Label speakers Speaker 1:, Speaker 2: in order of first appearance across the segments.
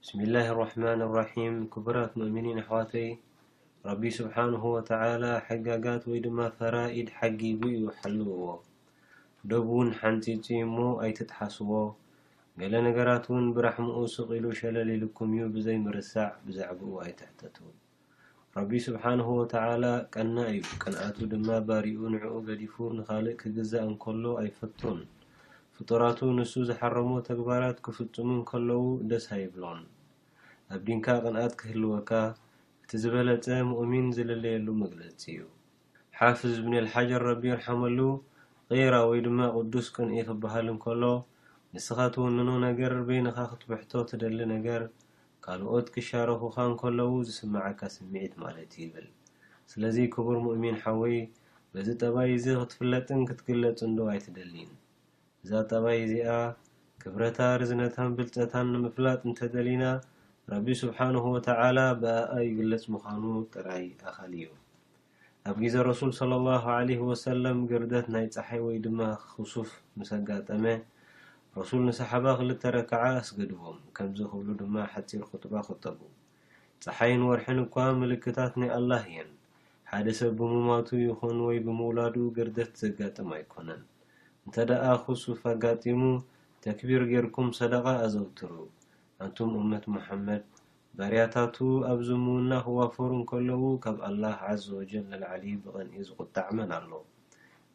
Speaker 1: ብስሚላህ ራሕማን ራሒም ክቡራት ሙእሚኒን ኣሕዋተይ ረቢ ስብሓንሁ ወተዓላ ሕጋጋት ወይ ድማ ፈራኢድ ሓጊጉ እዩ ሓልውዎ ዶብ እውን ሓንፂፅ እዩ እሞ ኣይትጥሓስዎ ገለ ነገራት እውን ብራሕምኡ ስቕ ኢሉ ሸለል ኢሉኩም እዩ ብዘይ ምርሳዕ ብዛዕብኡ ኣይትሕተቱ ረቢ ስብሓነሁ ወተዓላ ቀናእ እዩ፣ ቅንኣቱ ድማ ባሪኡ ንዕኡ ገዲፉ ንኻልእ ክግዛእ እንከሎ ኣይፈቱን። ፍጡራቱ ንሱ ዝሓረሞ ተግባራት ክፍጽሙ እንከለዉ ደስ ኣይብሎን። ኣብ ዲንካ ቅንኣት ክህልወካ እቲ ዝበለጸ ሙእሚን ዝልለየሉ መግለጺ'ዩ። ሓፍዝ ብነል ሓጀር ረቢ ይርሓመሉ ጊራ ወይ ድማ ቁዱስ ቅንኢ ክበሃል እንከሎ ንስኻ ትውንኖ ነገር በይንኻ ክትብሕቶ ትደሊ ነገር ካልኦት ክሻረኹኻ እንከለዉ ዝስመዓካ ስምዒት ማለት እዩ ይብል። ስለዚ ክቡር ሙእሚን ሓወይ በዚ ጠባይ እዚ ክትፍለጥን ክትግለጽንዶ ኣይትደሊን? እዛ ጠባይ እዚኣ ክብረታ ርዝነታን ብልጸታን ንምፍላጥ እንተደሊና ረቢ ሱብሓነሁ ወተዓላ ብኣኣ ይግለጽ ምዃኑ ጥራይ ኣኻሊ እዩ። ኣብ ጊዘ ረሱል ሰለሏሁ ዓለይሂ ወሰለም ግርደት ናይ ጸሓይ ወይ ድማ ኹሱፍ ምስ ኣጋጠመ ረሱል ንሰሓባ ክልተ ረክዓ ኣስገድዎም ከምዚ ክብሉ ድማ ሓጺር ኹጥባ ኹጠቡ ጸሓይን ወርሕን እኳ ምልክታት ናይ ኣላህ እየን ሓደ ሰብ ብምሟቱ ይኹን ወይ ብምውላዱ ግርደት ዘጋጥም ኣይኮነን እንተደኣ ኹሱፍ ኣጋጢሙ ተክቢር ጌርኩም ሰደቓ ኣዘውትሩ ኣንቱም ኡመት ሙሓመድ ባርያታቱ ኣብ ዝምውና ክዋፈሩ እንከለዉ ካብ ኣላህ ዓዘ ወጀል ንላዕሊ ብቕንኢ ዝቑጣዕ መን ኣሎ?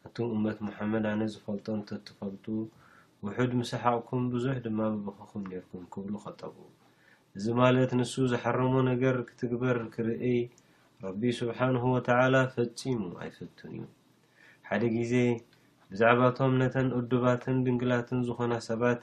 Speaker 1: ኣንቱም ኡመት ሙሓመድ ኣነ ዝፈልጦ እንተትፈልጡ ውሑድ ምሰሓቕኩም ብዙሕ ድማ ምበኸኹም ኔርኩም ክብሉ ኸጠቡ። እዚ ማለት ንሱ ዝሓረሞ ነገር ክትግበር ክርእይ ረቢ ሱብሓነሁ ወተዓላ ፈጺሙ ኣይፈቱን እዩ። ሓደ ግዜ ብዛዕባ እቶም ነተን እዱባትን ድንግላትን ዝኾና ሰባት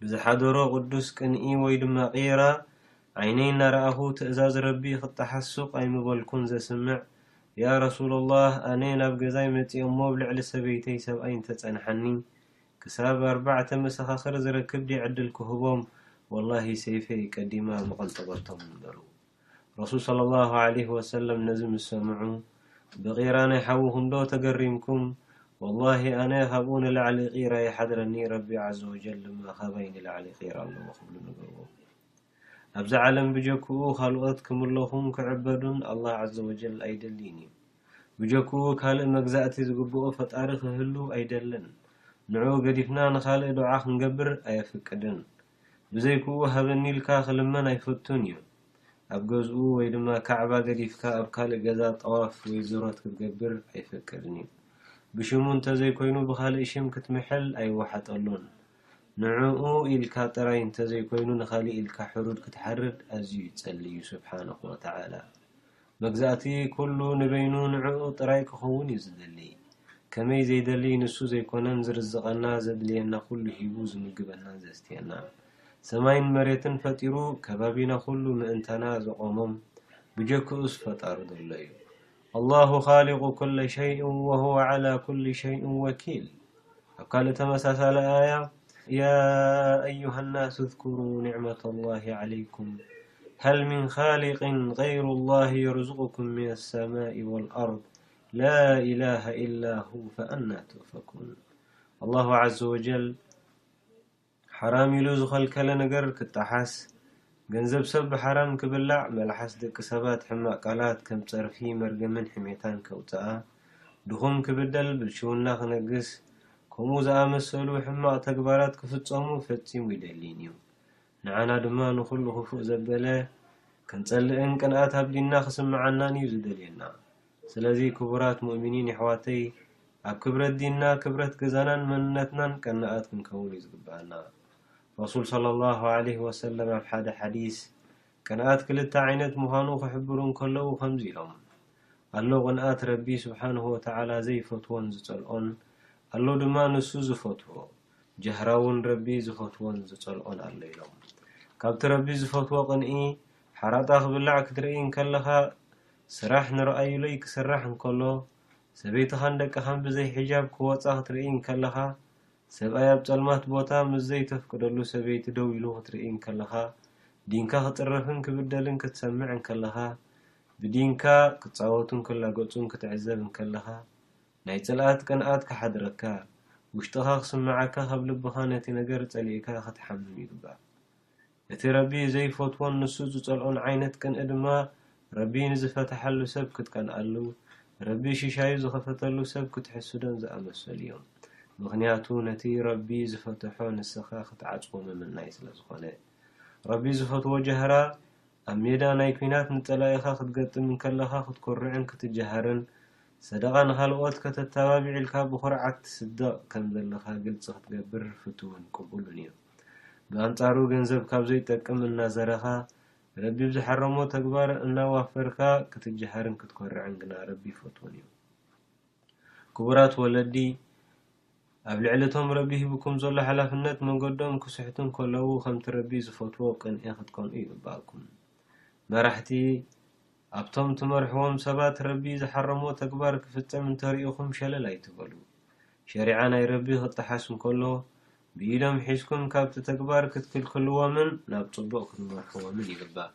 Speaker 1: ብዝሓደሮ ቅዱስ ቅንኢ ወይ ድማ ቂራ ዓይነይ እናረኣኹ ትእዛዝ ረቢ ክጠሓስ ሱቕ ኣይምበልኩን ዘስምዕ ያ ረሱለላህ ኣነ ናብ ገዛይ መፂኦሞ ኣብ ልዕሊ ሰበይተይ ሰብኣይ እንተፀንሓኒ ክሳብ ኣርባዕተ መሰኻኽር ዝረክብ ድየ ዕድል ክህቦም ወላሂ ሰይፈይ ቀዲማ ምቐንጠበቶም በሉ ረሱል ሰለላሁ ዓለይሂ ወሰለም ነዚ ምስ ሰምዑ፣ ብቚራ ናይ ሓውኹምዶ ተገሪምኩም? ወላሂ ኣነ ካብኡ ንላዕሊ ቚራ ይሓድረኒ፣ ረቢ ዓዘወጀል ድማ ካባይ ንላዕሊ ቚራ ኣለዎ ክብሉ ነገርዎም። ኣብዛ ዓለም ብጀክኡ ካልኦት ክምለኹን ክዕበዱን ኣላህ ዓዘወጀል ኣይደልይን እዩ። ብጀክኡ ካልእ መግዛእቲ ዝግብኦ ፈጣሪ ክህሉ ኣይደልን። ንዕኡ ገዲፍና ንኻልእ ዱዓ ክንገብር ኣየፍቅድን። ብዘይክኡ ሃበኒ ኢልካ ክልመን ኣይፈቱን እዩ። ኣብ ገዝኡ ወይ ድማ ካዕባ ገዲፍካ ኣብ ካልእ ገዛ ጠዋፍ ወይ ዝሮት ክትገብር ኣይፈቀድን እዩ። ብሽሙ እንተዘይኮይኑ ብኻልእ ሽም ክትምሕል ኣይወሓጠሉን። ንዕኡ ኢልካ ጥራይ እንተዘይኮይኑ ንኻሊእ ኢልካ ሕሩድ ክትሓርድ ኣዝዩ ይጸሊ እዩ ሱብሓነሁ ወተዓላ። መግዛእቲ ኩሉ ንበይኑ ንዕኡ ጥራይ ክኸውን እዩ ዝደሊ። ከመይ ዘይደሊ ንሱ ዘይኮነን ዝርዝቐና ዘድልየና ኩሉ ሂቡ ዝምግበናን ዘስትየናን። ሰማይን መሬትን ፈጢሩ ከባቢና ኩሉ ምእንታና ዘቖሞም ብጀክኡስ ፈጣሪ ደሎ እዩ። ኣላሁ ኻሊቁ ኩለ ሸይእን ወሁወ ዓላ ኩሊ ሸይእን ወኪል። قالتمسالآية يا أيها الناس اذكروا نعمة الله عليكم هل من خالق غير الله يرزقكم من السماء والأرض لا إله إلا هو فأنا توفكون الله عز وجل ሓራም ኢሉ ዝኸልከለ ነገር ክጣሓስ፣ ገንዘብ ሰብ ብሓራም ክብላዕ፣ መልሓስ ደቂ ሰባት ሕማቕ ቃላት ከም ጸርፊ፣ መርገምን ሕሜታን ከውጽኣ፣ ድኹም ክብደል፣ ብልሽውና ክነግስ፣ ከምኡ ዝኣመሰሉ ሕማቕ ተግባራት ክፍጸሙ ፈጺሙ ኣይደልይን እዩ። ንዓና ድማ ንኹሉ ክፉእ ዘበለ ክንጸልእን ቅንኣት ኣብ ዲንና ክስምዓናን እዩ ዝደልየና። ስለዚ ክቡራት ሙእሚኒን የሕዋተይ ኣብ ክብረት ዲንና ክብረት ገዛናን መንነትናን ቀናኣት ክንከውን እዩ ዝግበኣና ረሱል ሰለሏሁ ዓለይሂ ወሰለም ኣብ ሓደ ሓዲስ ቅንኣት ክልተ ዓይነት ምዃኑ ክሕብሩ እንከለዉ ከምዚ ኢሎም ኣሎ ቅንኣት ረቢ ስብሓንሁ ወተዓላ ዘይፈትዎን ዝጸልኦን ኣሎ ድማ ንሱ ዝፈትዎ ጃህራውን ረቢ ዝፈትዎን ዝጸልኦን ኣሎ ኢሎም ካብቲ ረቢ ዝፈትዎ ቅንኢ ሓራጣ ክብላዕ ክትርእይ እንከለኻ፣ ስራሕ ንርኣዩለይ ክስራሕ እንከሎ፣ ሰበይትኻን ደቅኻን ብዘይ ሒጃብ ክወጻ ክትርእይ እንከለኻ፣ ሰብኣይ ኣብ ጸልማት ቦታ ምስ ዘይተፍቅደሉ ሰበይቲ ደው ኢሉ ክትርእይ እንከለኻ፣ ዲንካ ክጽረፍን ክብደልን ክትሰምዕ እንከለኻ፣ ብዲንካ ክጻወቱን ክላገጹን ክትዕዘብ እንከለኻ፣ ናይ ጽልኣት ቅንኣት ክሓድረካ፣ ውሽጥኻ ክስምዓካ ካብ ልብኻ ነቲ ነገር ጸሊእካ ክትሓምም ይግባእ። እቲ ረቢ ዘይፈትዎን ንሱ ዝጸልኦን ዓይነት ቅንኢ ድማ ረቢ ንዝፈታሐሉ ሰብ ክትቀንኣሉ ረቢ ሽሻዩ ዝኸፈተሉ ሰብ ክትሕስዶን ዝኣመሰሉ እዮም ምኽንያቱ ነቲ ረቢ ዝፈተሖ ንስኻ ክትዓጽዎ ምምናይ ስለዝኾነ ረቢ ዝፈትዎ ጃህራ ኣብ ሜዳ ናይ ኲናት ንጸላኢኻ ክትገጥም እንከለኻ ክትኮርዕን ክትጃሃርን ሰደቓ ንኻልኦት ከተተባብዕ ኢልካ ብኹርዓት ትስደቕ ከምዘለኻ ግልጺ ክትገብር ፍቱውን ቅቡልን እዩ። ብኣንጻሩ ገንዘብ ካብ ዘይጠቅም እናዘረኻ፣ ረቢ ብዝሓረሞ ተግባር እናዋፈርካ ክትጀሃርን ክትኮርዕን ግና ረቢ ይፈትዎን እዩ። ክቡራት ወለዲ፣ ኣብ ልዕሊ እቶም ረቢ ሂቡኩም ዘሎ ሓላፍነት መንገዶም ክስሕቱ እንከለዉ ከምቲ ረቢ ዝፈትዎ ቅንኢ ክትከንኡ ይግብኣኩም። መራሕቲ፣ ኣብቶም ትመርሕዎም ሰባት ረቢ ዝሓረሞ ተግባር ክፍጸም እንተርኢኹም ሸለል ኣይትበሉ። ሸሪዓ ናይ ረቢ ክጠሓስ እንከሎ፣ ብኢዶም ሒዝኩም ካብቲ ተግባር ክትክልክልዎምን ናብ ጽቡቕ ክትመርሕዎምን ይግባእ።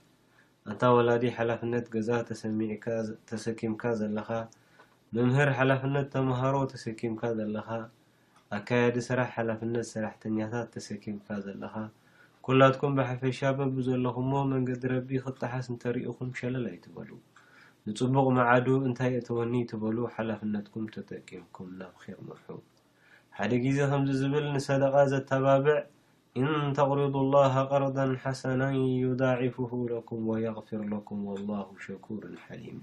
Speaker 1: ኣንታ ወላዲ ሓላፍነት ገዛ ተሰሚዕካ ተሰኪምካ ዘለኻ፣ መምህር ሓላፍነት ተመሃሮ ተሰኪምካ ዘለኻ፣ ኣካያዲ ስራሕ ሓላፍነት ሰራሕተኛታት ተሰኪምካ ዘለኻ፣ ኩላትኩም ብሓፈሻ በብዘለኹምዎ መንገዲ ረቢ ክጠሓስ እንተሪእኹም ሸለል ኣይትበሉ። ንጽቡቕ መዓዱ እንታይ እተወኒ ትበሉ ሓላፍነትኩም ተጠቂምኩም ናብኼር ምርሑ። ሓደ ግዜ ከምዚ ዝብል ንሰደቓ ዘተባብዕ ኢን ተቕሪዱ ላሃ ቀርደን ሓሰናን ዩዳዒፍሁ ለኩም ወየቕፊር ለኩም ወላሁ ሸኩርን ሓሊም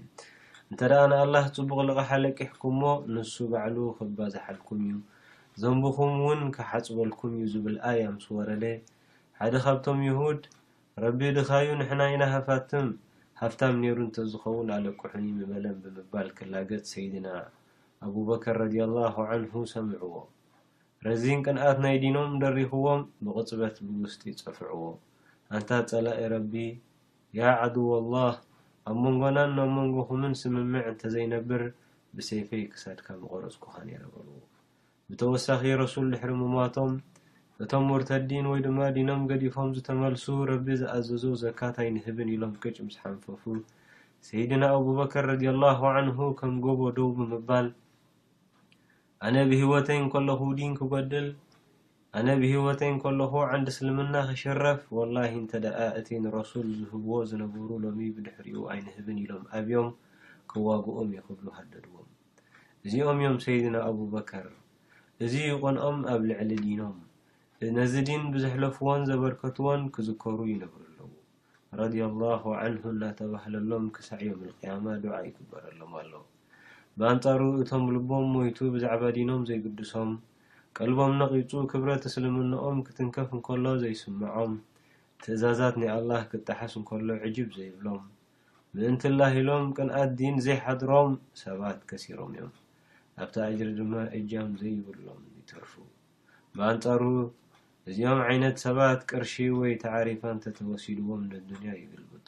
Speaker 1: እንተ ደኣ ንኣላህ ጽቡቕ ልቓሕ ኣለቂሕኩሞ ንሱ ባዕሉ ከባዝሓልኩም እዩ ዘንብኹም ውን ክሓጽበልኩም እዩ ዝብል ኣያ ምስ ወረደ ሓደ ካብቶም የሁድ ረቢ ድኻዩ ንሕና ኢና ሃፋትም ሃፍታም ኔሩ እንተዝኸውን ኣለቅሑኒ ምበለን ብምባል ክላገጽ ሰይድና ኣቡበከር ረዲየላሁ ዐንሁ ሰምዕዎ። ረዚን ቅንኣት ናይ ዲኖም ደሪኽዎም ብቕጽበት ብውስጢ ጸፍዕዎ። ኣንታ ጸላኢ ረቢ! ያ ዐድወላህ! ኣብ መንጎናን ኣብ መንጎኹምን ስምምዕ እንተዘይነብር ብሰይፈይ ክሳድካ ምቖረጽኩኻ ነይረ በልዎ። ብተወሳኺ ረሱል ድሕሪ ምሟቶም እቶም ሙርተዲን ወይ ድማ ዲኖም ገዲፎም ዝተመልሱ ረቢ ዝኣዘዞ ዘካት ኣይንህብን ኢሎም ቅጭ ምስ ሓንፈፉ ሰይድና ኣቡበከር ረዲየላሁ ዓንሁ ከም ጎቦ ደው ብምባል ኣነ ብህይወተይ እንከለኹ ዲን ክጎድል ኣነ ብህይወተይ እንከለኹ ዓንዲ እስልምና ክሽረፍ ወላሂ እንተደኣ እቲ ንረሱል ዝህብዎ ዝነበሩ ሎሚ ብድሕሪኡ ኣይንህብን ኢሎም ኣብዮም ክዋግኡም እዩ ክብሉ ሃደድዎም። እዚኦም እዮም ሰይድና ኣቡበከር እዚ እዩ ቅንኦም ኣብ ልዕሊ ዲኖም ነዚ ዲን ብዘሕለፍዎን ዘበርከትዎን ክዝከሩ ይነብሩ ኣለዉ ረድየላሁ ዓንሁ እናተባህለሎም ክሳዕ ዮምልቅያማ ዱዓ ይግበረሎም ኣሎ ብኣንጻሩ እቶም ልቦም ሞይቱ ብዛዕባ ዲኖም ዘይግድሶም ቀልቦም ነቒጹ ክብረት እስልምንኦም ክትንከፍ እንከሎ ዘይስምዖም ትእዛዛት ናይ ኣላህ ክጠሓስ እንከሎ ዕጅብ ዘይብሎም ምእንቲ ኣላህ ኢሎም ቅንኣት ዲን ዘይሓድሮም ሰባት ከሲሮም እዮም። ኣብቲ ኣጅሪ ድማ እጃም ዘይብሎም ይተርፉ። ብኣንጻሩ እዚኦም ዓይነት ሰባት ቅርሺ ወይ ተዓሪፋ እንተተወሲድዎም ነዱንያ ይግልብጡ።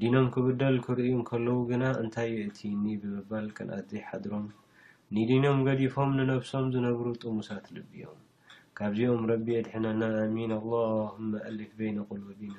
Speaker 1: ዲኖም ክብደል ክርእዩ እንከለዉ ግና እንታይ የእትይኒ ብምባል ቅንኣት ዘይሓድሮም ኒዲኖም ገዲፎም ንነብሶም ዝነብሩ ጥሙሳት ልቢ እዮም። ካብዚኦም ረቢ የድሕነና ኣሚን ኣላሁመ ኣሊፍ በይነ
Speaker 2: ቁሉቢና።